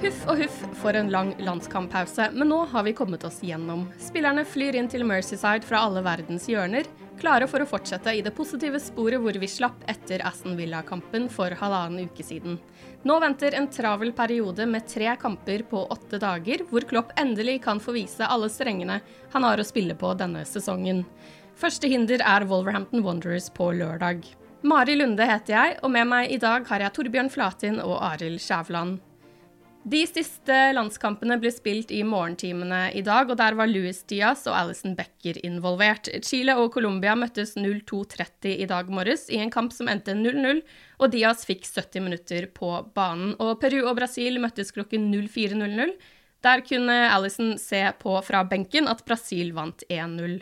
Huff og huff for en lang landskamppause, men nå har vi kommet oss gjennom. Spillerne flyr inn til Mercyside fra alle verdens hjørner, klare for å fortsette i det positive sporet hvor vi slapp etter Aston Villa-kampen for halvannen uke siden. Nå venter en travel periode med tre kamper på åtte dager, hvor Klopp endelig kan få vise alle strengene han har å spille på denne sesongen. Første hinder er Wolverhampton Wanderers på lørdag. Mari Lunde heter jeg, og med meg i dag har jeg Torbjørn Flatin og Arild Skjævland. De siste landskampene ble spilt i morgentimene i dag, og der var Louis Diaz og Alison Becker involvert. Chile og Colombia møttes 02.30 i dag morges i en kamp som endte 0-0, og Diaz fikk 70 minutter på banen. Og Peru og Brasil møttes klokken 04.00. Der kunne Alison se på fra benken at Brasil vant 1-0.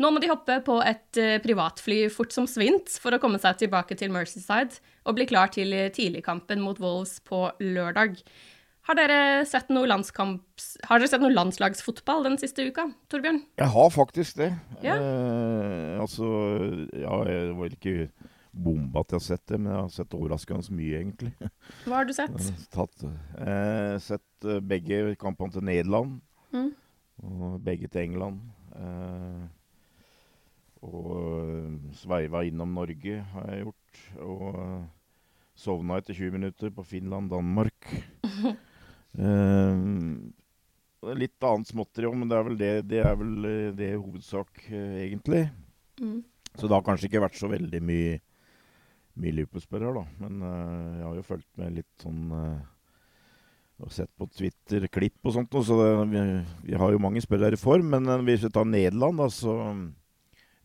Nå må de hoppe på et uh, privatfly fort som svint for å komme seg tilbake til Mercyside og bli klar til tidligkampen mot Wolves på lørdag. Har dere sett noe, har dere sett noe landslagsfotball den siste uka, Torbjørn? Jeg har faktisk det. Ja. Eh, altså, ja, jeg var ikke bomba at jeg har sett det, men jeg har sett overraskende mye, egentlig. Hva har du sett? Tatt, eh, sett begge kampene til Nederland, mm. og begge til England. Eh, og sveiva innom Norge, har jeg gjort. Og sovna etter 20 minutter på Finland-Danmark. Uh, litt annet småtteri òg, men det er vel det, det er vel det i hovedsak, uh, egentlig. Mm. Så det har kanskje ikke vært så veldig mye, mye Liverpool-spillere, da. Men uh, jeg har jo fulgt med litt sånn Og sett på Twitter klipp og sånt, så det, vi, vi, har jo mange spillere i form. Men hvis vi tar Nederland, da, så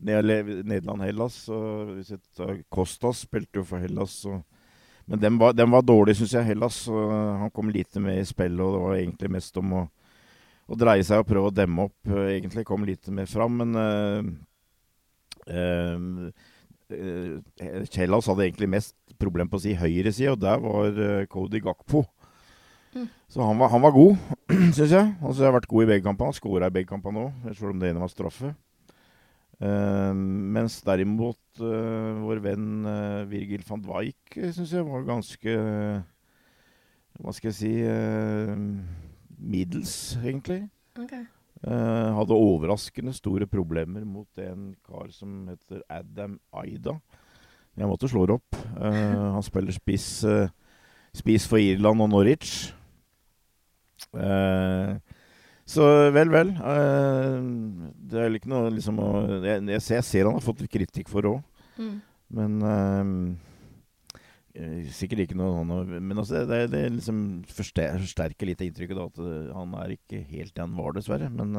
Nederland-Hellas, så hvis vi tar Kostas spilte jo for Hellas, så men den var, den var dårlig, syns jeg, Hellas. han kom lite med i spillet, og det var egentlig mest om å, å dreie seg og prøve å demme opp. egentlig kom lite mer fram, men uh, uh, Hellas hadde egentlig mest problem på å si høyreside, og der var uh, Cody Gakpo. Mm. Så han var, han var god, syns jeg. Altså, jeg har vært god i begge kampene. Skåra i begge kampene òg, selv om det ene var straffe. Uh, mens derimot uh, vår venn uh, Virgil van Dijk syns jeg var ganske Hva skal jeg si middels, egentlig. Okay. hadde overraskende store problemer mot en kar som heter Adam Aida. Jeg måtte slå det opp. han spiller spiss, spiss for Irland og Norwich. Uh, så vel, vel. Uh, det er ikke noe liksom å jeg, jeg, ser, jeg, ser, han har fått litt kritikk for òg. Mm. Men uh, sikkert ikke noe sånn Men altså, det, det liksom forsterker litt inntrykket da, at han er ikke helt det han var, dessverre. Men,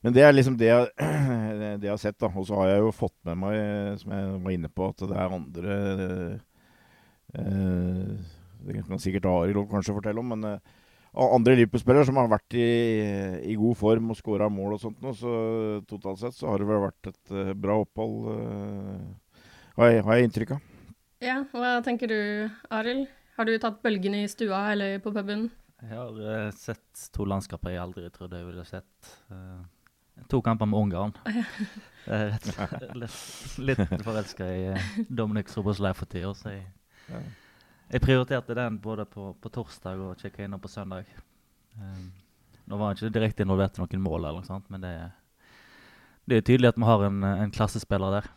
men det er liksom det jeg, det jeg har sett. da. Og så har jeg jo fått med meg, som jeg var inne på, at det er andre Det kan sikkert Arild kanskje fortelle om. men andre Liverpool-spillere som har vært i, i, god form og skåra mål og sånt. Nå, så totalt sett så har det vel vært et uh, bra opphold, uh, har, jeg, har, jeg, inntrykk av. Ja, Hva tenker du, Arild? Har du tatt bølgene i stua eller på puben? Jeg har uh, sett to landskaper jeg aldri trodde jeg ville sett. to kamper med Ungarn. litt, litt forelska i Dominic Soboslaj for tida, så jeg ja. Jeg prioriterte den både på, på torsdag og sjekka innom på søndag. Um, nå var han ikke direkte involvert i noen mål, eller noe sånt, men det, det er tydelig at vi har en, en, klassespiller der.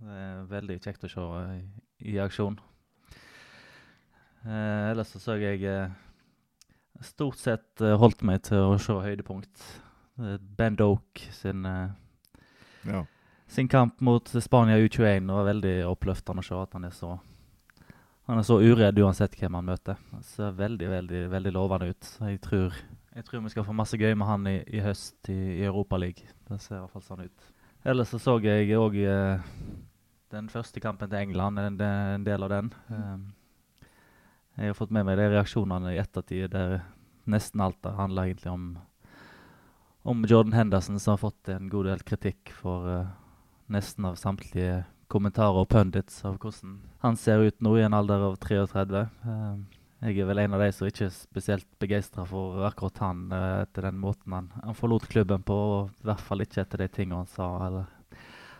Det er veldig kjekt å se i, i aksjon. Uh, ellers så så jeg uh, stort sett uh, holdt meg til å se høydepunkt. ben Doke sin, ja. sin kamp mot Spania U21 var veldig oppløftende å se at han er så han er så uredd uansett hvem han møter. Han ser veldig veldig, veldig lovende ut. Jeg tror, jeg tror vi skal få masse gøy med han i, i høst i, i Europaligaen. Det ser i hvert fall sånn ut. Ellers så så jeg òg eh, den første kampen til England, en, en del av den. Um, jeg har fått med meg de reaksjonene i ettertid der nesten alt handler egentlig om, om Jordan Henderson, som har fått en god del kritikk for uh, nesten av samtlige kommentarer og pundits av hvordan han ser ut nå i en alder av 33. Uh, jeg er vel en av de som ikke er spesielt begeistra for akkurat han uh, etter den måten han, han, forlot klubben på, og i hvert fall ikke etter de tingene han sa eller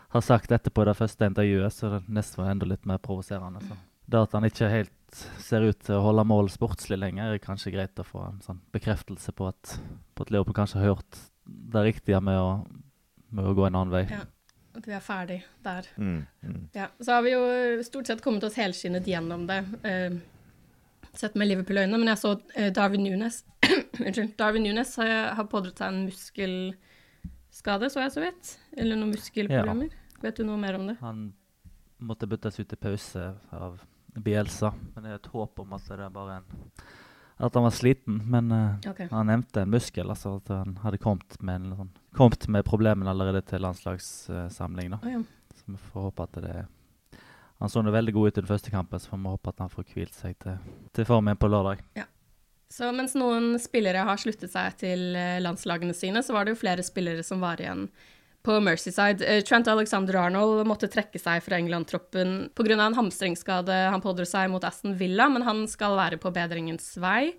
har sagt etterpå det første intervjuet, så det nesten var enda litt mer provoserende. Så. Det at han ikke helt ser ut til å holde mål sportslig lenger, er kanskje greit å få en sånn bekreftelse på at, på at Leopold kanskje har hørt det riktige med å, med å gå en annen vei. Ja. At vi er ferdig der. Mm, mm. Ja, så har vi jo stort sett kommet oss helskinnet gjennom det, uh, sett med Liverpool-øyne. Men jeg så uh, Darwin Nunes Unnskyld. Darwin Nunes har, har pådratt seg en muskelskade, så jeg så vidt. Eller noen muskelproblemer. Ja. Vet du noe mer om det? Han måtte byttes ut i pause av Bielsa, men det er et håp om at det er bare en at han var sliten, men uh, okay. han nevnte en muskel. altså At han hadde kommet med, sånn, kommet med problemene allerede til landslagssamling. da. oh, ja. Så vi får håpe at det Han så veldig god ut i den første kampen, så får vi håpe at han får hvilt seg til, til formen på lørdag. Ja. Så mens noen spillere har sluttet seg til eh, landslagene sine, så var det jo flere spillere som var igjen på Mercyside. Eh, Trent Alexander-Arnold måtte trekke seg fra England-troppen pga. en hamstringsskade han pådro seg mot Aston Villa, men han skal være på bedringens vei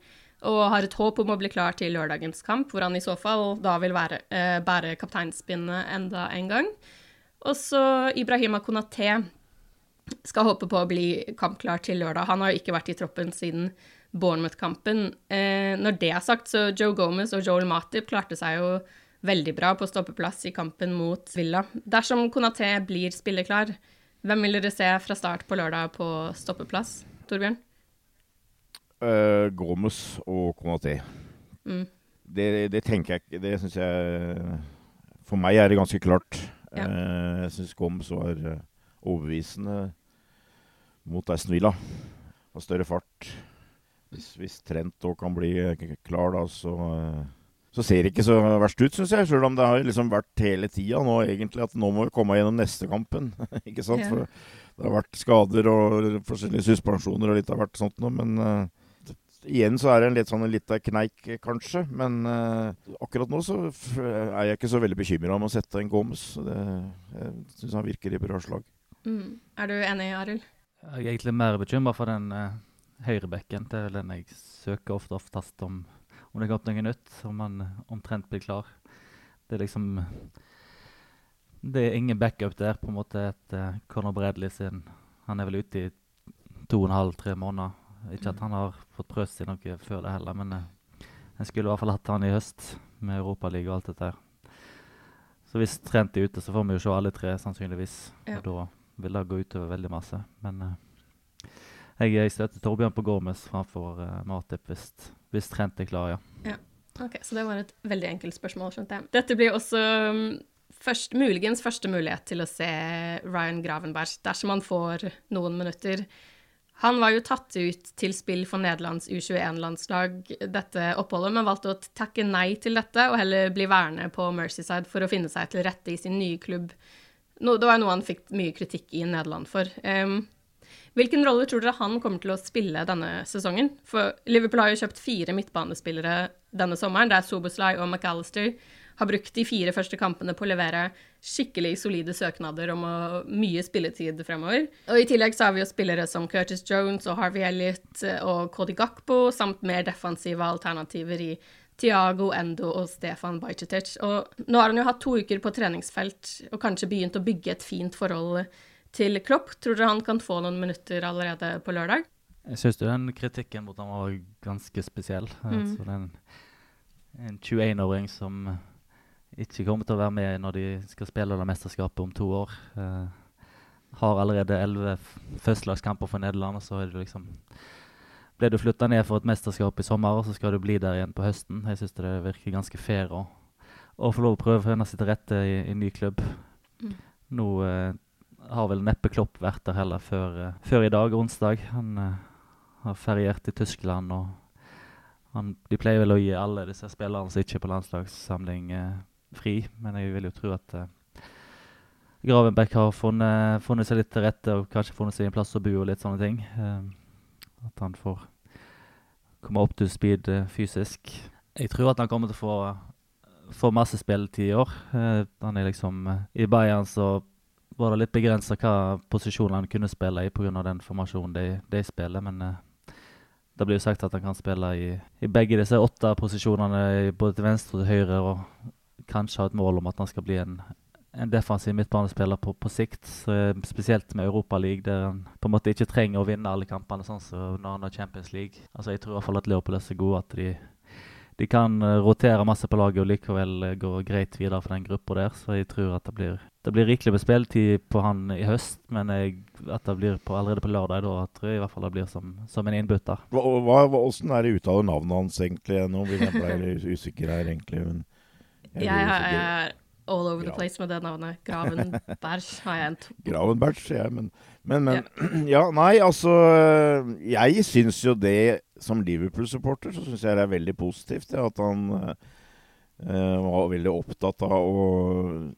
og har et håp om å bli klar til lørdagens kamp, hvor han i så fall da vil være, eh, bære kapteinspinnet enda en gang. Og så Ibrahima Konaté skal håpe på å bli kampklar til lørdag. Han har jo ikke vært i troppen siden Bournemouth-kampen. Eh, når det er sagt, så Joe Gomez og Joel Matip klarte seg jo veldig bra på stoppeplass i kampen mot Villa. Dersom Konaté blir spilleklar, hvem vil dere se fra start på lørdag på stoppeplass, Torbjørn? Uh, Gomez og Konaté. Mm. Det, det, tenker jeg ikke Det syns jeg For meg er det ganske klart. Ja. Uh, jeg syns Gomez var uh, overbevisende mot Aston Villa. Og større fart. Hvis, hvis Trent òg kan bli klar, da, så så ser det ikke så verst ut, syns jeg. Selv om det har liksom vært hele tida nå egentlig at nå må vi komme gjennom neste kampen. ikke sant? For det har vært skader og forskjellige suspensjoner og litt av hvert sånt noe. Men uh, igjen så er det en litt sånn lita kneik, kanskje. Men uh, akkurat nå så er jeg ikke så veldig bekymra om å sette en Gomes. Det, jeg syns han virker i bra slag. Mm. Er du enig, Arild? Jeg er egentlig mer bekymra for den uh, høyrebekken. Det er den jeg søker ofte oftest om om det har gått noe nytt, om han omtrent blir klar. Det er liksom Det er ingen backup der, på en måte, etter Conor Bradley sin Han er vel ute i to og en halv, tre måneder. Ikke at han har fått prøvd seg noe før det heller, men en skulle i hvert fall hatt han i høst, med Europaligaen og alt dette her. Så hvis Trent er ute, så får vi jo se alle tre, sannsynligvis. Ja. Og da vil det gå utover veldig masse. Men uh, jeg, jeg støtter Torbjørn på Gormes framfor uh, Matip hvis, hvis Trent er klar, ja. ja. Ok, Så det var et veldig enkelt spørsmål, skjønte jeg. Dette blir også um, først, muligens første mulighet til å se Ryan Gravenberg dersom han får noen minutter. Han var jo tatt ut til spill for Nederlands U21-landslag dette oppholdet, men valgte å takke nei til dette og heller bli værende på Mercyside for å finne seg til rette i sin nye klubb. No, det var noe han fikk mye kritikk i Nederland for. Um, hvilken rolle tror dere han kommer til å spille denne sesongen? For Liverpool har jo kjøpt fire midtbanespillere denne sommeren. Det er Soboslai og McAllister har brukt de fire første kampene på å levere skikkelig solide søknader om mye spilletid fremover. Og I tillegg så har vi jo spillere som Curtis Jones og Harvey Elliot eh, og Cody Gakpo, samt mer defensive alternativer i Tiago, Endo og Stefan Bajcetic. Og nå har han jo hatt to uker på treningsfelt og kanskje begynt å bygge et fint forhold til Klopp. Tror dere han kan få noen minutter allerede på lørdag? Jeg syns den kritikken mot ham var ganske spesiell. Mm. Altså, en, en 21-åring som ikke kommer til å være med når de skal spille det mesterskapet om to år. Uh, har allerede elleve førstelagskamper for Nederland, og så er det liksom ble du flytta ned for et mesterskap i sommer, og så skal du bli der igjen på høsten. Jeg syns det virker ganske fair å, å, få lov å prøve å finne seg til rette i, i ny klubb. Mm. Nå uh, har vel neppe Klopp vært der heller før, uh, før i dag, onsdag. Han har feriert i Tyskland, og han, de pleier vel å gi alle disse spillerne som ikke er på landslagssamling, fri, men jeg vil jo tro at uh, Gravenbeck har funnet, funnet, seg litt til rette og kanskje funnet seg en plass å bo og litt sånne ting. Uh, at han får komme opp til speed uh, fysisk. Jeg tror at han kommer til å få, få masse spilletid i år. han er liksom I Bayern så var det litt begrensa hva posisjon han kunne spille i pga. den formasjonen de, de spiller, men det blir jo sagt at han kan spille i, i begge disse åtte posisjonene, både til venstre og til høyre. og kanskje ha et mål om at han skal bli en, en defensiv midtbanespiller på, på sikt. Så, spesielt med Europaligaen, der han på en måte ikke trenger å vinne alle kampene, sånn så når han har Champions League. Altså, Jeg tror i hvert fall at Liverpool er så gode at de, de kan uh, rotere masse på laget og likevel uh, gå greit videre for den gruppa der. Så jeg tror at det blir, det blir rikelig med spilletid på han i høst, men jeg, at det blir på, allerede på lørdag, da tror jeg i hvert fall det blir som, som en innbytter. Hvordan er det uttaler navnet hans egentlig? Nå blir jeg usikker her, egentlig. men... Jeg, jeg, jeg, er all over the place med det navnet. Gravenberg har jeg en to. Gravenberg, sier jeg, men, men, men ja. ja. nei, altså Jeg syns jo det, som Liverpool-supporter, så syns jeg det er veldig positivt ja, at han uh, var veldig opptatt av å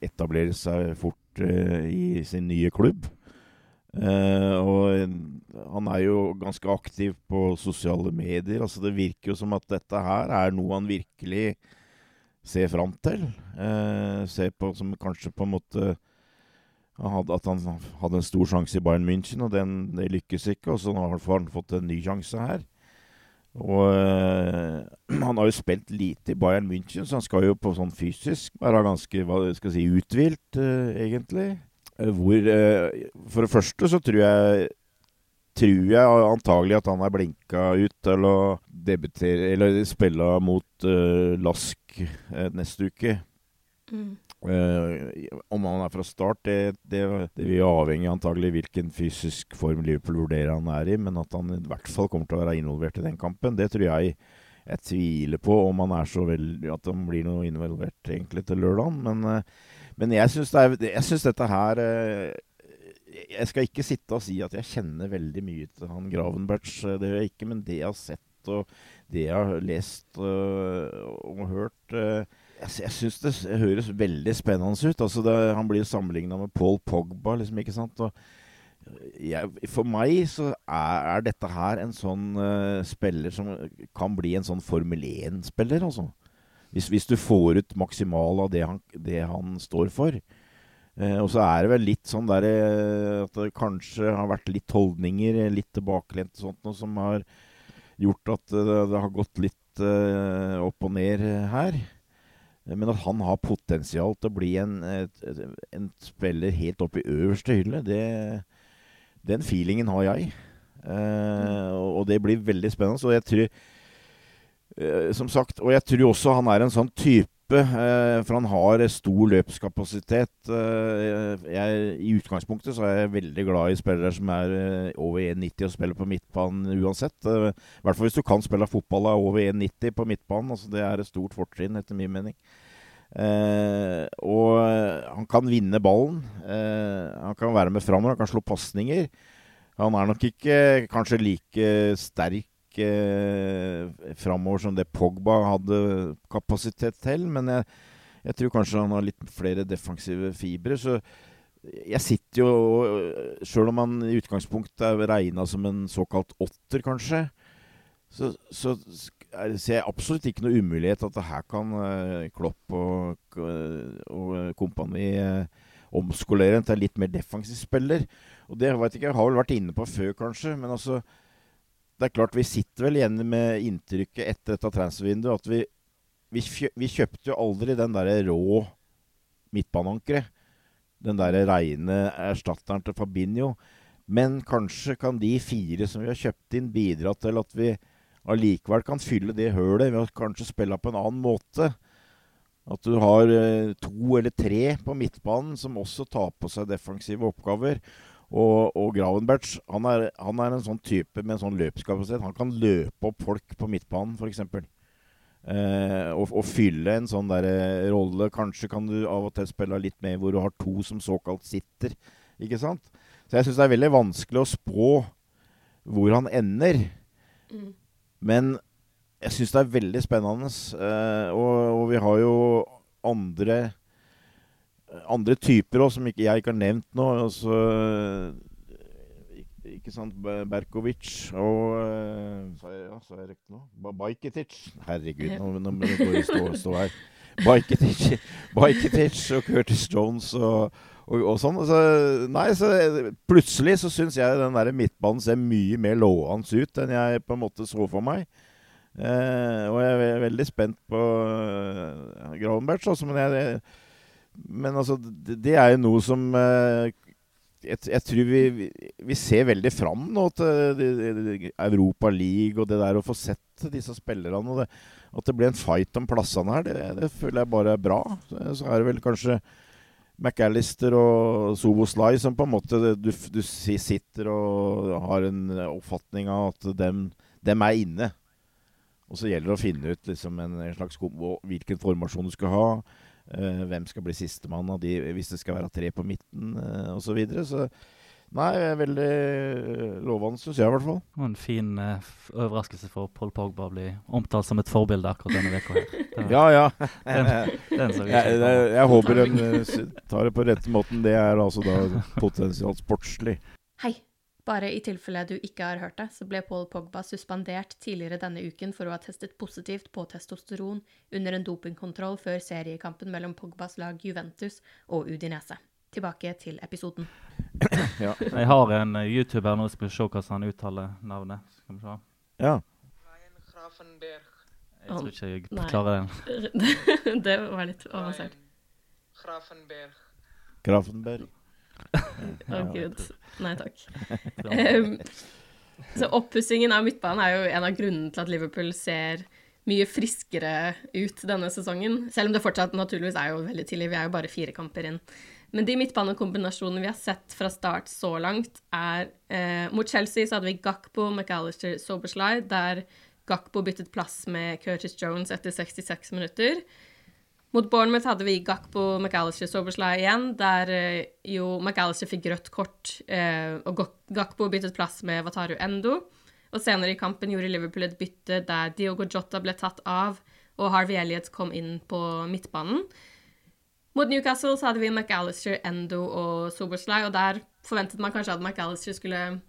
etablere seg fort uh, i sin nye klubb. Uh, og han er jo ganske aktiv på sosiale medier. altså Det virker jo som at dette her er noe han virkelig se fram til. Eh, se på som kanskje på en måte At han hadde en stor sjanse i Bayern München, og den, det lykkes ikke. Og så har han fått en ny sjanse her. Og eh, han har jo spilt lite i Bayern München, så han skal jo på sånn fysisk være ganske hva skal jeg si, uthvilt, eh, egentlig. Eh, hvor eh, For det første så tror jeg tror jeg antagelig at han er blinka ut til å debutere Eller spille mot uh, Lask uh, neste uke. Mm. Uh, om han er fra start, det, det, det vil avhenge antagelig hvilken fysisk form Liverpool vurderer han er i, men at han i hvert fall kommer til å være involvert i den kampen, det tror jeg jeg tviler på om han er så veldig At han blir noe involvert egentlig til lørdag. Men, men jeg syns dette her jeg skal ikke sitte og si at jeg kjenner veldig mye til han Gravenberts, Det gjør jeg ikke. Men det jeg har sett og det jeg har lest og, og hørt uh, Jeg, syns det høres veldig spennende ut. Altså det, han blir sammenligna med Paul Pogba, liksom, ikke sant. Jeg, for meg så er, er, dette her en sånn uh, spiller som kan bli en sånn Formel 1-spiller, altså. Hvis, hvis, du får ut maksimalt av det han, det han står for. Eh, og så er det vel litt sånn der eh, at det kanskje har vært litt holdninger, eh, litt tilbakelent og sånt noe, som har gjort at det, det har gått litt eh, opp og ned her. Men at han har potensial til å bli en, en spiller helt opp i øverste hylle, det, den feelingen har jeg. Eh, og, og det blir veldig spennende. Og jeg tror eh, Som sagt, og jeg tror også han er en sånn type Eh, for han har stor løpskapasitet. Eh, jeg, I utgangspunktet så er jeg veldig glad i spillere som er eh, over 1,90 og spiller på midtbanen uansett. I hvert fall hvis du kan spille fotball av over 1,90 på midtbanen. Altså det er et stort fortrinn, etter min mening. Og han kan vinne ballen. Han kan være med framover, han kan slå pasninger. Han er nok ikke kanskje like sterk eh, framover som det Pogba hadde kapasitet til. Men jeg, jeg, tror kanskje han har litt flere defensive fibre. Så jeg sitter jo Sjøl om han i utgangspunktet er regna som en såkalt åtter, kanskje, så, så ser jeg absolutt ikke noe umulighet at det her kan uh, Klopp og, og kompani omskolere en til litt mer defensiv spiller. Og det vet ikke, jeg har vel vært inne på før, kanskje. Men altså Det er klart vi sitter vel igjen med inntrykket etter dette transfervinduet at vi, vi, vi, kjøpte jo aldri den derre rå midtbaneankeret. Den derre reine erstatteren til Fabinho. Men kanskje kan de fire som vi har kjøpt inn, bidra til at vi allikevel kan fylle det hølet ved å kanskje spille på en annen måte. At du har eh, to eller tre på midtbanen som også tar på seg defensive oppgaver. Og, og Gravenberts han er, han er, en sånn type med en sånn løpskapasitet. Han kan løpe opp folk på midtbanen, f.eks. Eh, og, og, fylle en sånn der, eh, rolle. Kanskje kan du av og til spille litt mer hvor du har to som såkalt sitter. Ikke sant? Så jeg syns det er veldig vanskelig å spå hvor han ender. Mm. Men jeg syns det er veldig spennende. Eh, og, og, vi har jo andre andre typer også, som ikke, jeg ikke har nevnt nå. Altså, ikke, sant Berkovic og uh, Sa jeg, ja, sa jeg riktig nå? Bajketic. Herregud, nå, nå må det stå, stå her. Bajketic, Bajketic og Curtis Jones og, og, og sånn. Så, nei, så plutselig så syns jeg den der midtbanen ser mye mer lovende ut enn jeg på en måte så for meg. Eh, og jeg er veldig spent på uh, Gravenberch også, men, jeg, men altså, det, det, er jo noe som eh, jeg, jeg, tror vi, vi, ser veldig fram nå til Europa League og det der å få sett disse spillerne. og det, At det blir en fight om plassene her, det, det føler jeg bare er bra. Så er det vel kanskje McAllister og Soboslai som på en måte du, du sitter og har en oppfatning av at dem, dem er inne. Og så gjelder det å finne ut liksom, en, en, slags hvilken formasjon du skal ha. Uh, hvem skal bli sistemann av de hvis det skal være tre på midten, uh, osv. Så, videre. så Nei, veldig lovende, syns jeg i hvert fall. Og en fin uh, overraskelse for Paul Pogba å bli omtalt som et forbilde akkurat denne uka her. ja, ja. den, den jeg, jeg, jeg, håper den tar det på rette måten. Det er altså da potensialt sportslig. Hei. Bare i tilfelle du ikke har hørt det, så ble Paul Pogba suspendert tidligere denne uken for å ha testet positivt på testosteron under en dopingkontroll før seriekampen mellom Pogbas lag Juventus og Udinese. Tilbake til episoden. ja. Jeg har en uh, YouTuber nå som vil se hvordan han uttaler navnet. Skal vi se. Ja. Jeg tror ikke jeg klarer den. det var litt avansert. Grafenberg. Grafenberg. Å oh, gud. Nei takk. Um, så oppussingen av midtbanen er jo en av grunnene til at Liverpool ser mye friskere ut denne sesongen. Selv om det fortsatt naturligvis er jo veldig tidlig, vi er jo bare fire kamper inn. Men de midtbanekombinasjonene vi har sett fra start så langt, er eh, Mot Chelsea så hadde vi Gakpo, McAllister, Soberslide, der Gakpo byttet plass med Curtis Jones etter 66 minutter. Mot Bournemouth hadde vi Gakpo, McAllister, Soberslay igjen, der eh, jo McAllister fikk rødt kort, eh, og Gakpo byttet plass med Wataru Endo. Og senere i kampen gjorde Liverpool et bytte der Diogo Jota ble tatt av, og Harvey Elliot kom inn på midtbanen. Mot Newcastle så hadde vi McAllister, Endo og Soberslay, og der forventet man kanskje at McAllister skulle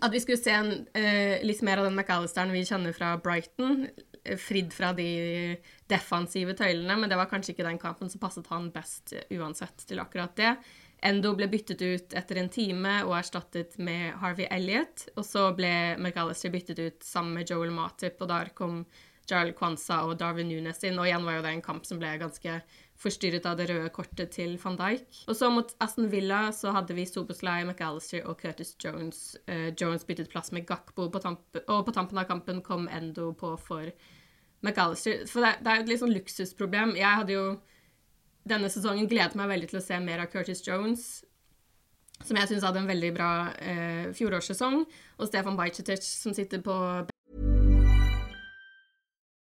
At vi skulle se en, eh, litt mer av den McAllisteren vi kjenner fra Brighton fridd fra de defensive tøylene, men det var kanskje ikke den kampen som passet han best uansett til akkurat det. Endo ble byttet ut etter en time og erstattet med Harvey Elliot. Og så ble McAllister byttet ut sammen med Joel Matip, og der kom Jarl Kwanza og Darwin Nunes inn. Og igjen var jo det en kamp som ble ganske forstyrret av det røde kortet til van Dijk. Og så mot Aston Villa så hadde vi Soboslai, McAllister og Curtis Jones. Uh, Jones byttet plass med Gakbo, på og på tampen av kampen kom Endo på for McAllister. For det, det er jo et litt sånn luksusproblem. Jeg hadde jo denne sesongen gledet meg veldig til å se mer av Curtis Jones, som jeg syns hadde en veldig bra eh, fjorårssesong, og Stefan Bajcetic, som sitter på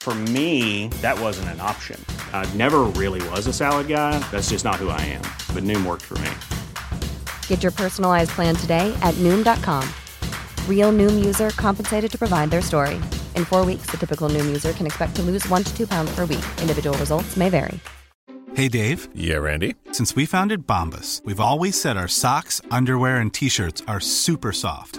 For me, that wasn't an option. I never really was a salad guy. That's just not who I am. But Noom worked for me. Get your personalized plan today at Noom.com. Real Noom user compensated to provide their story. In four weeks, the typical Noom user can expect to lose one to two pounds per week. Individual results may vary. Hey, Dave. Yeah, Randy. Since we founded Bombus, we've always said our socks, underwear, and t shirts are super soft.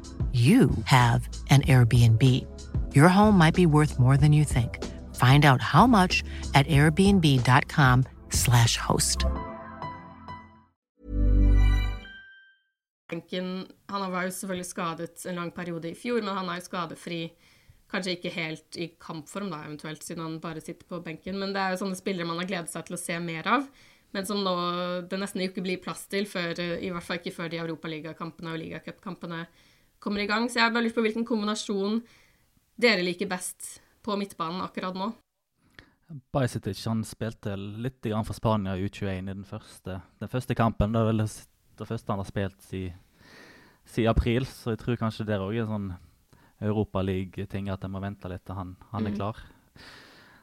you have an Airbnb. Your home might be worth more than you think. Find out how much at airbnb.com/slash host. Han var jo selvfølgelig skadet en lang periode i fjor, men han er jo skadefri. Kanskje ikke helt i kampform, da, eventuelt, siden han bare sitter på benken. Men det er jo sånne spillere man har gledet seg til å se mer av. Men som nå det nesten ikke blir plass til, før, i hvert fall ikke før de europaligakampene og ligacupkampene kommer i gang. Så jeg har bare lyst på hvilken kombinasjon dere liker best på midtbanen akkurat nå. Bajsetic han spilte litt for Spania i U21 i den første, den første kampen. Det er vel det første han har spilt siden, siden april, så jeg tror kanskje det er òg en sånn Europaliga-ting at jeg må vente litt til han, han er mm. klar.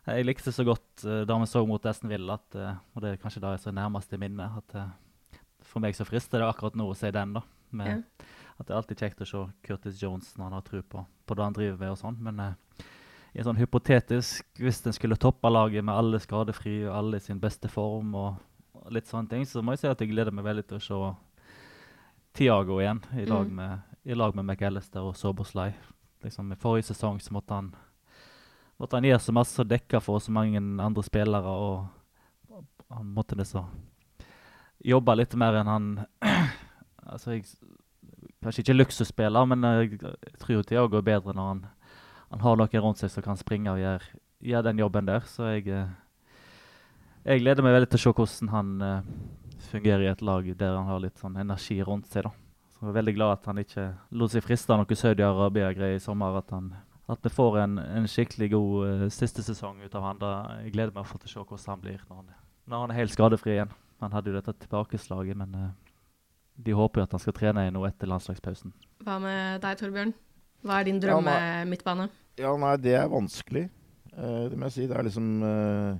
Jeg likte så godt uh, da vi så mot Esten Ville, at, uh, og det er kanskje det jeg er så nærmest i minnet, at uh, for meg så frister det akkurat nå å se den, da. Med, ja at det er alltid kjekt å se Curtis Jones når han har tro på, på det han driver med. og sånn, Men eh, i en sånn hypotetisk, hvis en skulle toppe laget med alle skadefri og alle i sin beste form, og, og, litt sånne ting, så må jeg si at jeg gleder meg veldig til å se Tiago igjen i lag mm. med, i lag med McAllister og Soboslay. Liksom, I forrige sesong så måtte han måtte han gjøre så masse og dekke for så mange andre spillere. og Han måtte liksom jobbe litt mer enn han altså jeg Kanskje ikke luksusspiller, men jeg tror Tiago går bedre når han, han, har noen rundt seg som kan springe og gjøre, gjøre den jobben der. Så jeg, eh, jeg gleder meg veldig til å se hvordan han uh, fungerer i et lag der han har litt sånn energi rundt seg. da. Så jeg er veldig glad at han ikke lot seg friste av noe Saudi-Arabia-greier i sommer. At, han, at vi får en, en skikkelig god uh, siste sesong ut av han. Da. Jeg gleder meg til å se hvordan han blir når han, når han er helt skadefri igjen. Han hadde jo dette tilbakeslaget, men uh, de håper jo at han skal trene i noe etter landslagspausen. Hva med deg, Torbjørn? Hva er din drømme-midtbane? Ja, nei, det er vanskelig. Uh, det må jeg si. Det er liksom uh,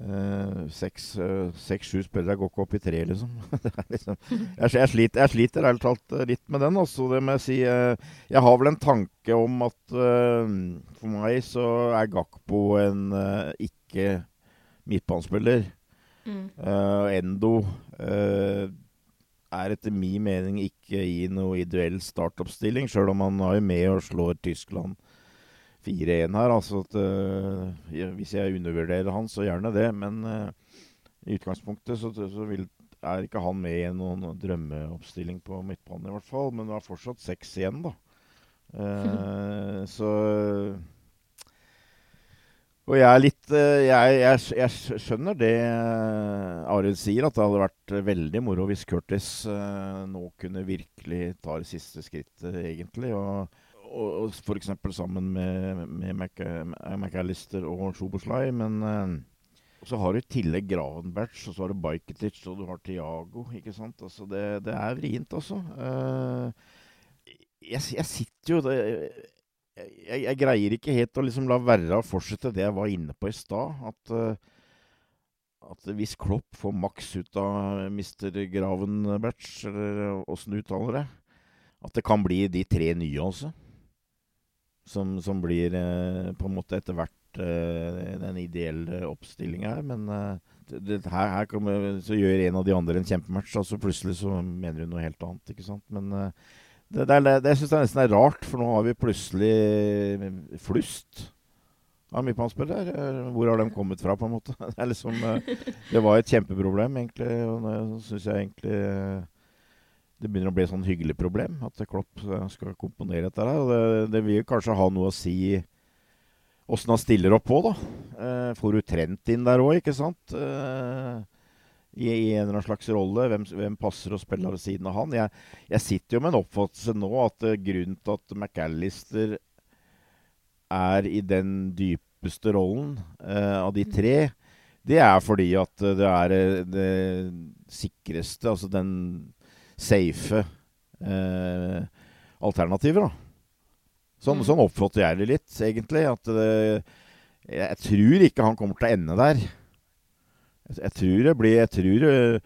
uh, Seks-sju spillere går ikke opp i tre, liksom. liksom jeg, jeg, sliter, jeg sliter ærlig talt litt med den. Også. Det må jeg si. jeg har vel en tanke om at for meg så er Gakpo en ikke midtbanespiller. Mm. Endo er etter min mening ikke i noe ideell startoppstilling, sjøl om han er med og slår Tyskland 4-1 her. Altså at, uh, hvis jeg undervurderer han, så gjerne det. Men uh, i utgangspunktet så, så vil, er ikke han med i noen drømmeoppstilling på midtbanen, i hvert fall. Men det er fortsatt seks igjen, da. Uh, så og jeg er litt jeg, jeg, jeg skjønner det Arild sier, at det hadde vært veldig moro hvis Curtis nå kunne virkelig ta det siste skrittet, egentlig. og og, og F.eks. sammen med, med McAllister og Sjoboslai. Men så har du i tillegg Gravenberch, og så har du Bajketic, og du har Tiago. ikke sant? Altså, det, det er vrient, altså. Jeg, jeg, sitter jo det, jeg, jeg, greier ikke helt å liksom la være å fortsette det jeg var inne på i stad. At, uh, at hvis Klopp får maks ut av Mr. Gravenberch, eller åssen du uttaler det, at det kan bli de tre nye, altså som, som blir eh, på en måte etter hvert eh, den ideelle oppstillinga her. Men eh, det, her, her kommer, så gjør en av de andre en kjempematch, og så plutselig så mener hun noe helt annet. ikke sant? Men det, det, det, det syns jeg nesten er rart, for nå har vi plutselig flust av midtbanespillere. Hvor har de kommet fra, på en måte? Det, liksom, det var et kjempeproblem, egentlig. Og det syns jeg egentlig det begynner å bli et sånn hyggelig problem at Klopp skal komponere dette. her, det, det, vil kanskje ha noe å si åssen han stiller opp på. da. Eh, får du Trent inn der òg, ikke sant? Eh, i, i, en eller annen slags rolle. Hvem, hvem passer å spille ved siden av han? Jeg, jeg, sitter jo med en oppfattelse nå at uh, grunnen til at McAllister er i den dypeste rollen uh, av de tre, det er fordi at det er det sikreste, altså den safe eh, alternativet, da. Sånn, mm. sånn, oppfatter jeg det litt, egentlig. At det, jeg tror ikke han kommer til å ende der. Jeg, jeg tror det blir Jeg tror eh,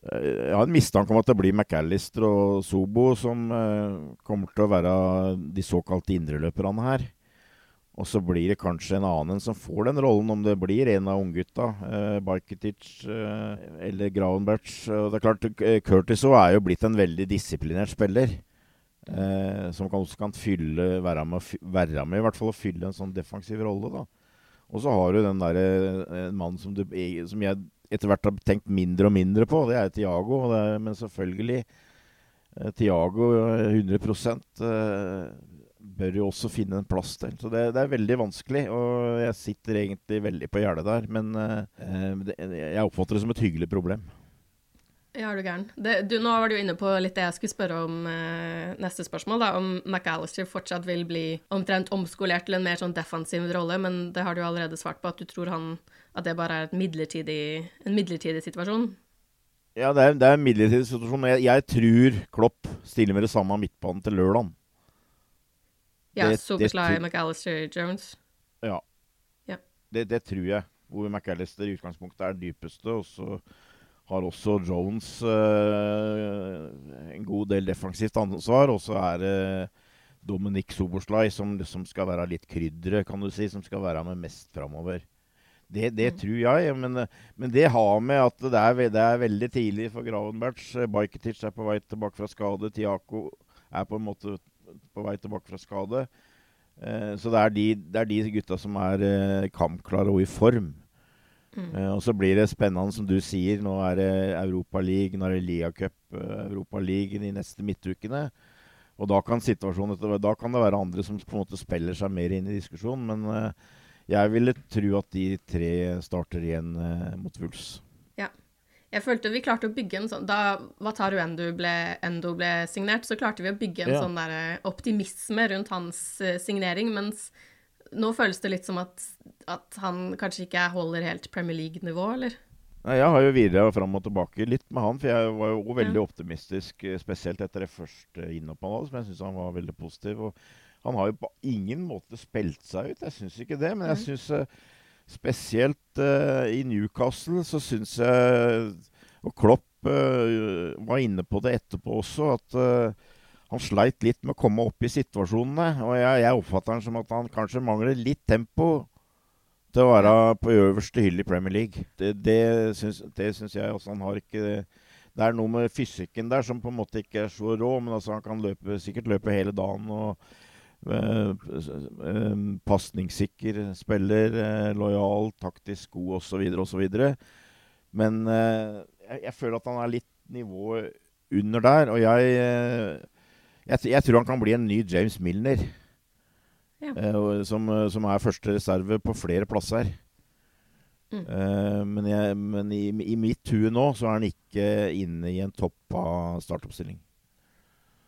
jeg har en mistanke om at det blir McAllister og Sobo som eh, kommer til å være de såkalte indreløperne her. Og så blir det kanskje en annen som får den rollen, om det blir en av unggutta. Eh, Barketic eh, eller Gravenberch. det er klart, eh, Curtis er jo blitt en veldig disiplinert spiller. Eh, som også kan fylle, være med, være med, i hvert fall å fylle en sånn defensiv rolle. da. Og så har du den derre mannen en mann som, du, som jeg etter hvert har tenkt mindre og mindre på. Det er Tiago. men selvfølgelig eh, Tiago 100 eh, bør jo også finne en plass til. Så det, det, er veldig vanskelig. Og jeg sitter egentlig veldig på gjerdet der. Men jeg oppfatter det som et hyggelig problem. Ja, er du gæren. Du, nå var du inne på litt det jeg skulle spørre om eh, neste spørsmål. da, Om McAllister fortsatt vil bli omtrent omskolert til en mer sånn defensiv rolle. Men det har du allerede svart på, at du tror han, at det bare er midlertidig, en midlertidig situasjon. Ja, det er, det er en midlertidig situasjon. Jeg, jeg tror Klopp stiller med det samme midtbanen til lørdag. Ja, Soberslay, McAllister, Jones. Ja. ja. Det, det, tror jeg. Hvor McAllister i utgangspunktet er dypeste. Og så har også Jones uh, en god del defensivt ansvar. Og så er det Dominic Soberslay som som skal være litt krydderet, kan du si. Som skal være med mest framover. Det, det mm. tror jeg, men, men, det har med at det er, det er veldig tidlig for Gravenberts. Bajketic er på vei tilbake fra skade. Tiako er på en måte på vei tilbake fra skade. Eh, så det er, de, det er, de, gutta som er eh, kampklare og i form. Mm. Eh, og så blir det spennende, som du sier. Nå er det Europa League, nå er det Lia Cup, eh, Europa League de neste midtukene. Og da kan situasjonen Da kan det være andre som på en måte spiller seg mer inn i diskusjonen. Men uh, jeg ville tro at de tre starter igjen uh, mot Wulfs. Jeg følte vi klarte å bygge en sånn Da Wataru Endo ble, Endo ble signert, så klarte vi å bygge en ja. sånn der optimisme rundt hans uh, signering, mens nå føles det litt som at, at han kanskje ikke holder helt Premier League-nivå, eller? Nei, Jeg har jo videre fram og tilbake litt med han, for jeg var jo veldig ja. optimistisk, eh, spesielt etter det første innoppet hans, som jeg syns han var veldig positiv. og Han har jo på ingen måte spilt seg ut, jeg syns ikke det, men jeg syns uh, Spesielt uh, i Newcastle så syns jeg Og Klopp uh, var inne på det etterpå også, at uh, han sleit litt med å komme opp i situasjonene. Og jeg, jeg oppfatter han som at han kanskje mangler litt tempo til å være på øverste hylle i Premier League. Det, det syns, det syns jeg også. Han har ikke det er noe med fysikken der som på en måte ikke er så rå, men altså han kan løpe, sikkert løpe hele dagen. og Uh, Pasningssikker spiller, uh, lojal, taktisk god osv. osv. Men jeg, jeg, føler at han er litt nivået under der. Og jeg, jeg, jeg, tror han kan bli en ny James Milner. Ja. Som, som, er første reserve på flere plasser. Mm. men, men i, i, mitt hue nå så er han ikke inne i en topp av startoppstilling.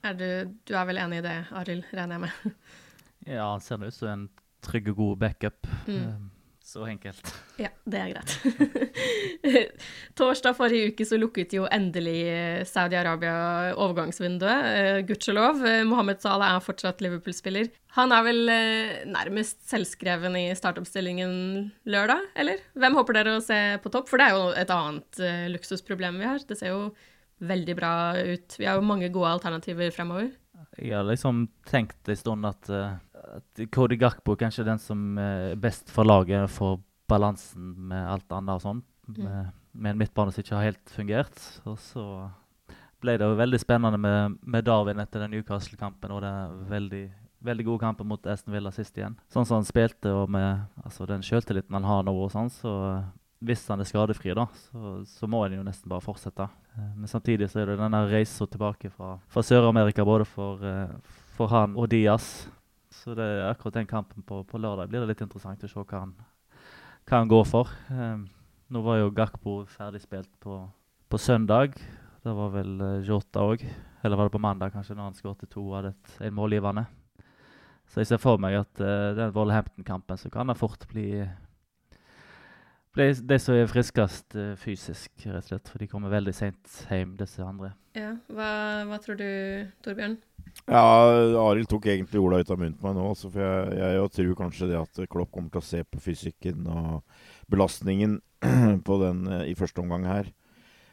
Er du, du, er vel enig i det, Arild, regner jeg med? ja, han ser ut som en trygg og god backup. Mm. Så enkelt. Ja, det er greit. Torsdag forrige uke så lukket jo endelig eh, Saudi-Arabia overgangsvinduet. Uh, Gudskjelov. Uh, Mohammed Salah er fortsatt Liverpool-spiller. Han er vel nærmest selvskreven i startoppstillingen lørdag, eller? Hvem håper dere å se på topp? For det er jo et annet luksusproblem vi har. Det ser jo veldig bra ut. Vi har jo mange gode alternativer fremover. Jeg har liksom tenkt en stund at, uh, at Cody kanskje er den som er best for laget for balansen med alt annet og sånn. Med, med, en midtbane som ikke har helt fungert. Og så ble det jo veldig spennende med, med Darwin etter den Newcastle-kampen og den veldig, veldig gode kampen mot Aston Villa sist igjen. Sånn som han spilte, og med altså, den selvtilliten han har nå, og sånn, så hvis han er skadefri, da, så, så må han jo nesten bare fortsette. Eh, men samtidig så er det denne reisa tilbake fra, fra Sør-Amerika både for, uh, for, han og Diaz. Så det er akkurat den kampen på, på, lørdag blir det litt interessant å se hva han, hva han går for. Um, nå var jo Gakpo ferdigspilt på, på søndag. Det var vel Jota òg. Eller var det på mandag, kanskje, når han skåret to av det en målgivende. Så jeg ser for meg at uh, den Wolverhampton-kampen så kan det fort bli de, de som er friskest uh, fysisk, rett og slett. For de kommer veldig seint hjem, disse andre. Ja, hva, hva, tror du, Torbjørn? Ja, Arild tok egentlig orda ut av munnen på meg nå. Altså, for jeg, jeg, tror kanskje det at Klopp kommer til å se på fysikken og belastningen på den uh, i første omgang her.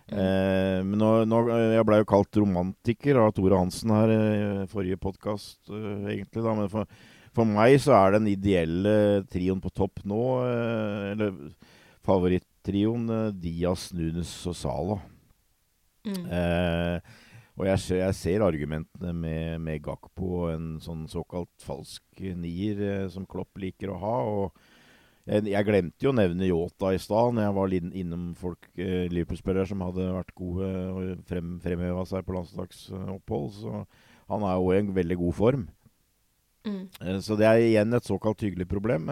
Mm. Eh, men nå, nå, Jeg blei jo kalt romantiker av Tore Hansen her i forrige podkast, uh, egentlig. da, Men for, for, meg så er den ideelle trioen på topp nå uh, eller favorittrioen Dias, Diaz, Nunes og Sala. Mm. Eh, og jeg ser, jeg ser, argumentene med, med Gakpo og en sånn såkalt falsk nier eh, som Klopp liker å ha. og jeg, jeg glemte jo å nevne Yota i stad, når jeg var innom folk eh, Liverpool-spillere som hadde vært gode og frem, fremheva seg på landslagsopphold. Så han er jo i en veldig god form. Mm. Eh, så det er igjen et såkalt hyggelig problem.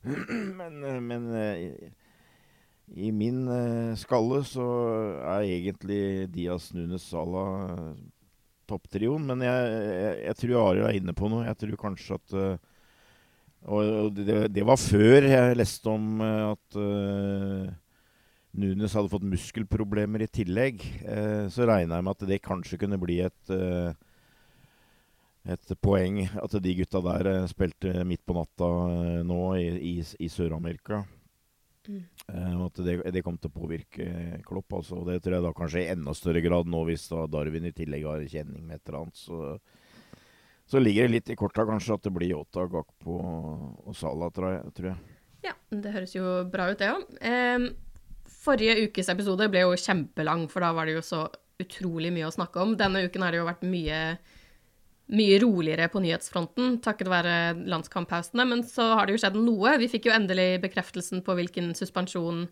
Eh, men, eh, men i, i min uh, skalle så er egentlig Diaz Nunes Sala uh, topptrioen. Men jeg, jeg, jeg tror Arild er inne på noe. Jeg tror kanskje at uh, Og det, det, var før jeg leste om at Nunes hadde fått muskelproblemer i tillegg. så regna jeg med at det kanskje kunne bli et et poeng at de gutta der spilte midt på natta nå i, i, i Sør-Amerika. Mm. Uh, at det, det kom til å påvirke Klopp. Altså. Det tror jeg da kanskje i enda større grad nå, hvis da Darwin i tillegg har kjenning med et eller annet. Så, så ligger det litt i korta kanskje at det blir Yota, Gakpo og Sala, tror jeg. Ja, det høres jo bra ut, det òg. Um, forrige ukes episode ble jo kjempelang, for da var det jo så utrolig mye å snakke om. Denne uken har det jo vært mye mye roligere på nyhetsfronten takket være landskamppausene. Men så har det jo skjedd noe. Vi fikk jo endelig bekreftelsen på hvilken suspensjon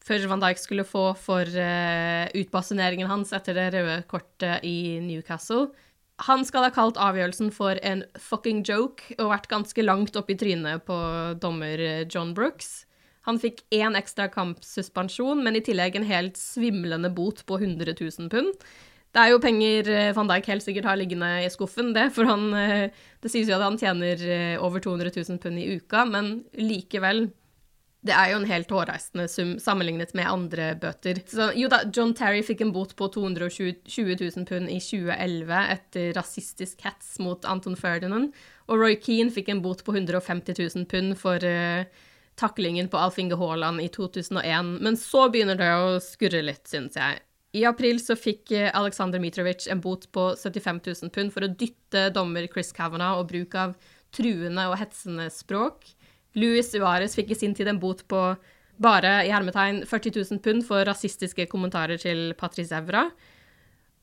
før Van Dijk skulle få for uh, utbasuneringen hans etter det røde kortet i Newcastle. Han skal ha kalt avgjørelsen for en fucking joke og vært ganske langt opp i trynet på dommer John Brooks. Han fikk én ekstra kampsuspensjon, men i tillegg en helt svimlende bot på 100 000 pund. Det er jo penger eh, van Dijk helt sikkert har liggende i skuffen, det. For han eh, Det sies jo at han tjener eh, over 200 000 pund i uka, men likevel det er jo en helt hårreisende sum sammenlignet med andre bøter. Så jo da, John Terry fikk en bot på 220 000 pund i 2011 etter rasistisk hets mot Anton Ferdinand, og Roy Keane fikk en bot på 150 000 pund for uh, taklingen på Alf Inge Haaland i 2001. Men så begynner det å skurre litt, syns jeg. I april så fikk eh, Aleksandr Mitrovic en bot på 75 000 pund for å dytte dommer Chris Kavanagh og bruk av truende og hetsende språk. Louis Suárez fikk i sin tid en bot på bare i hermetegn 40 000 pund for rasistiske kommentarer til Patrice Evra.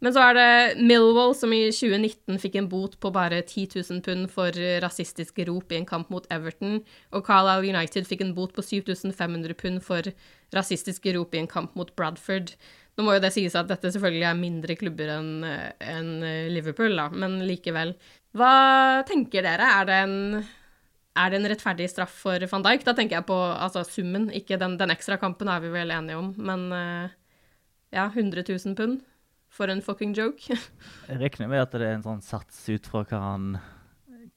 Men så er det Millwall som i 2019 fikk en bot på bare 10 000 pund for rasistiske rop i en kamp mot Everton, og Carlisle United fikk en bot på 7500 pund for rasistiske rop i en kamp mot Bradford. Nå må jo det sies at dette selvfølgelig er mindre klubber enn en Liverpool, da, men likevel. Hva tenker dere? Er det en er det en rettferdig straff for van Dijk? Da tenker jeg på altså, summen, ikke den, den ekstra kampen er vi vel enige om, men uh, ja, 100 000 pund for en fucking joke. jeg regner med at det er en sånn sats ut fra hva han,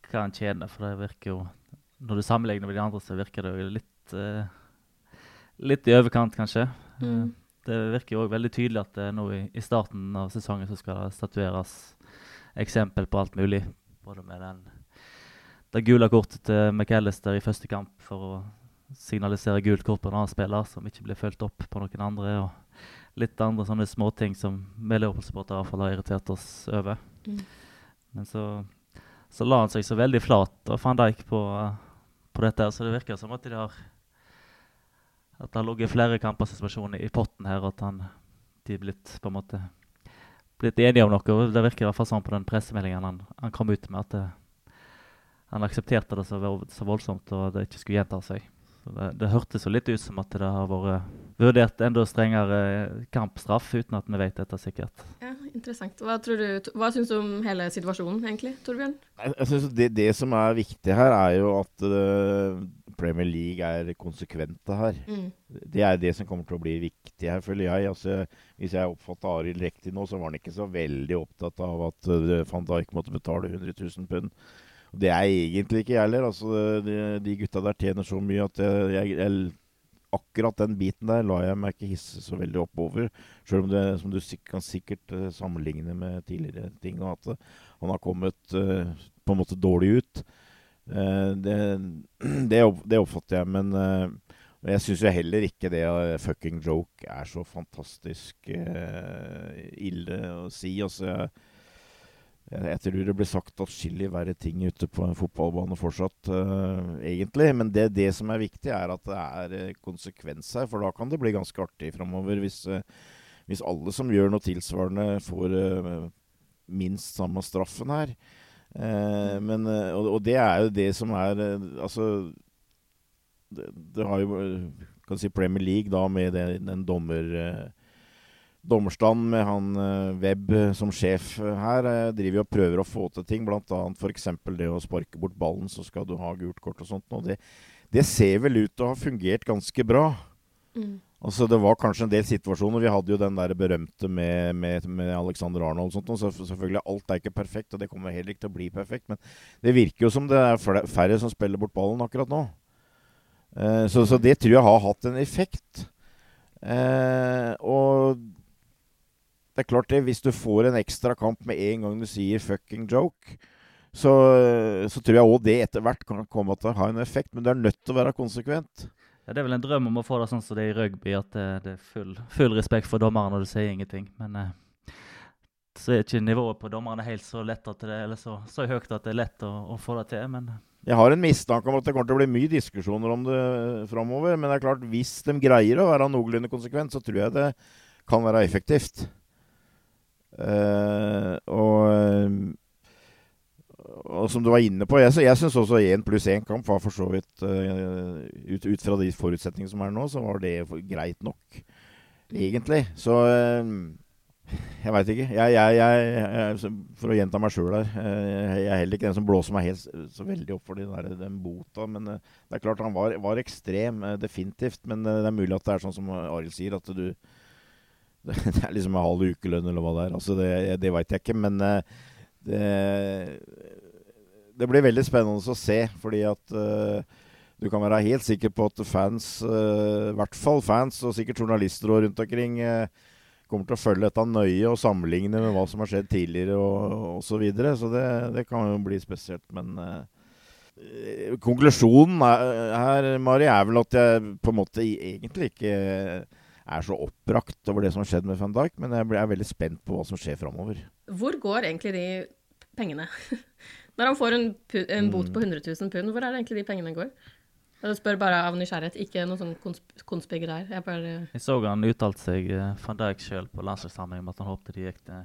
hva han tjener, for det virker jo Når du sammenligner med de andre, så virker det jo litt uh, litt i overkant, kanskje. Eh, mm. Det virker jo òg veldig tydelig at nå i, i, starten av sesongen så skal det statueres eksempel på alt mulig. Både med den det gule kortet til McAllister i første kamp for å signalisere gult kort på en annen spiller som ikke blir fulgt opp på noen andre. og Litt andre sånne småting som vi Leopold-supportere har irritert oss over. Mm. Men så, så, la han seg så veldig flat og van Dijk på, på dette. Så det virker som at de har at det har ligget flere kampersituasjoner i potten her, og at han, de er blitt på en måte blitt enige om noe. Det virker i hvert fall sånn på den pressemeldingen han, han kom ut med. at det, han aksepterte det så, voldsomt, og det ikke skulle gjenta seg. Det, det hørtes jo litt ut som at det har vært vurdert enda strengere kampstraff, uten at vi vet dette sikkert. Ja, Interessant. Hva, tror du, hva syns du om hele situasjonen, egentlig, Torbjørn? Jeg, jeg synes det, det, som er viktig her, er jo at uh, Premier League er konsekvente her. Mm. Det er det som kommer til å bli viktig her, føler jeg. Altså, hvis jeg oppfatta Arild riktig nå, så var han ikke så veldig opptatt av at uh, van Dijk måtte betale 100 000 pund. Det er egentlig ikke jeg heller. Altså, de, de, gutta der tjener så mye at jeg, jeg, akkurat den biten der lar jeg meg ikke hisse så veldig oppover. Selv om det som du kan sikkert uh, sammenligne med tidligere ting. Og at uh, han har kommet uh, på en måte dårlig ut. Det, det, det, oppfatter jeg. Men jeg syns jo heller ikke det fucking joke er så fantastisk ille å si. Altså, jeg, jeg tror det blir sagt atskillig verre ting ute på en fotballbane fortsatt, uh, egentlig. Men det, det, som er viktig, er at det er uh, konsekvens her. For da kan det bli ganske artig framover hvis, uh, hvis, alle som gjør noe tilsvarende, får minst samme straffen her. men, og, og, det er jo det som er Altså det, det, har jo kan si Premier League da med det, den dommer dommerstand med han uh, Webb som sjef her, uh, driver og prøver å få til ting. Bl.a. f.eks. det å sparke bort ballen, så skal du ha gult kort og sånt. Og det, det ser vel ut til å ha fungert ganske bra. Mm. Altså Det var kanskje en del situasjoner. Vi hadde jo den der berømte med, med, med Alexander Arnold. og sånt, og så Selvfølgelig, Alt er ikke perfekt, og det kommer heller ikke til å bli perfekt. Men det virker jo som det er færre som spiller bort ballen akkurat nå. Uh, så, så, det tror jeg har hatt en effekt. Uh, og det er klart det, Hvis du får en ekstra kamp med en gang du sier 'fucking joke', så, så tror jeg òg det etter hvert kan komme til å ha en effekt. Men du er nødt til å være konsekvent. Ja, Det er vel en drøm om å få det sånn som det er i rugby, at det, det er full, full, respekt for dommeren når du sier ingenting. Men eh, så er ikke nivået på dommerne helt så lett at det, eller så, så høyt at det er lett å, å få det til. men... Jeg har en mistanke om at det kommer til å bli mye diskusjoner om det framover. Men det er klart, hvis de greier å være noenlunde konsekvent, så tror jeg det kan være effektivt. Uh, og, og, som du var inne på, jeg, jeg syns også én pluss én kamp var for så vidt uh, ut, ut, fra de forutsetningene som er nå, så var det greit nok, egentlig. Så uh, jeg veit ikke. Jeg, jeg, jeg, for å gjenta meg sjøl her Jeg er heller ikke den som blåser meg helt så veldig opp for den, der, den bota. Men det er klart han var, var ekstrem, definitivt. Men det er mulig at det er sånn som Arild sier, at du Det er liksom en halv ukelønn, eller hva det er. Altså det det veit jeg ikke. Men eh, det, det, blir veldig spennende å se, fordi at uh, du kan være helt sikker på at fans, uh, i hvert fall fans, og sikkert journalister rundt omkring, kommer til å følge dette nøye og sammenligne med hva som har skjedd tidligere og osv. Så, videre. så det, det, kan jo bli spesielt. Men konklusjonen her, Mari, er vel at jeg på en måte egentlig ikke er så oppbrakt over det som har skjedd med van Dijk, men jeg er veldig spent på hva som skjer framover. Hvor går egentlig de pengene? Når han får en, en bot på 100 mm. 000 pund, hvor er det egentlig de pengene går? Jeg spør bare av nysgjerrighet, ikke noe sånn konsp konspigreier. Jeg bare Jeg så han uttalte seg, uh, van Dijk sjøl, på landslagssamling om at han håpte de gikk til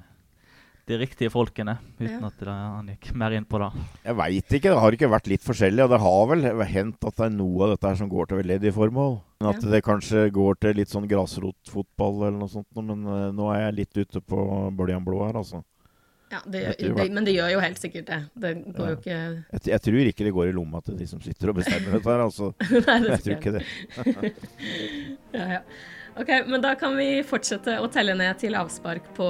de riktige folkene, uten ja. at det, han gikk mer inn på det. Jeg veit ikke. Det har ikke vært litt forskjellig. Og det har vel hendt at det er noe av dette her som går til veldedige formål. Men at ja. det kanskje går til litt sånn grasrotfotball eller noe sånt. Men uh, nå er jeg litt ute på bøljan blå her, altså. Ja, det gjør, det, Men det gjør jo helt sikkert det. Det går ja. jo ikke jeg, jeg, tror ikke det går i lomma til de som sitter og bestemmer dette her, altså. Nei, det jeg tror ikke det. ja, ja. Ok, men Da kan vi fortsette å telle ned til avspark på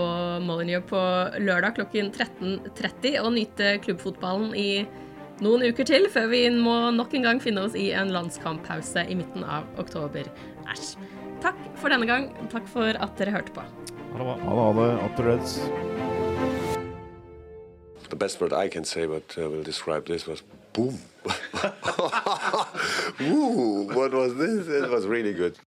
Molyneux på lørdag klokken 13.30 og nyte klubbfotballen i noen uker til, før vi må nok en gang finne oss i en landskamppause i midten av oktober. Æsj. Takk for denne gang. Takk for at dere hørte på. Ha det bra. Ha det. Oppdretts. The best word I can say, but uh, will describe this was boom. Ooh, what was this? It was really good.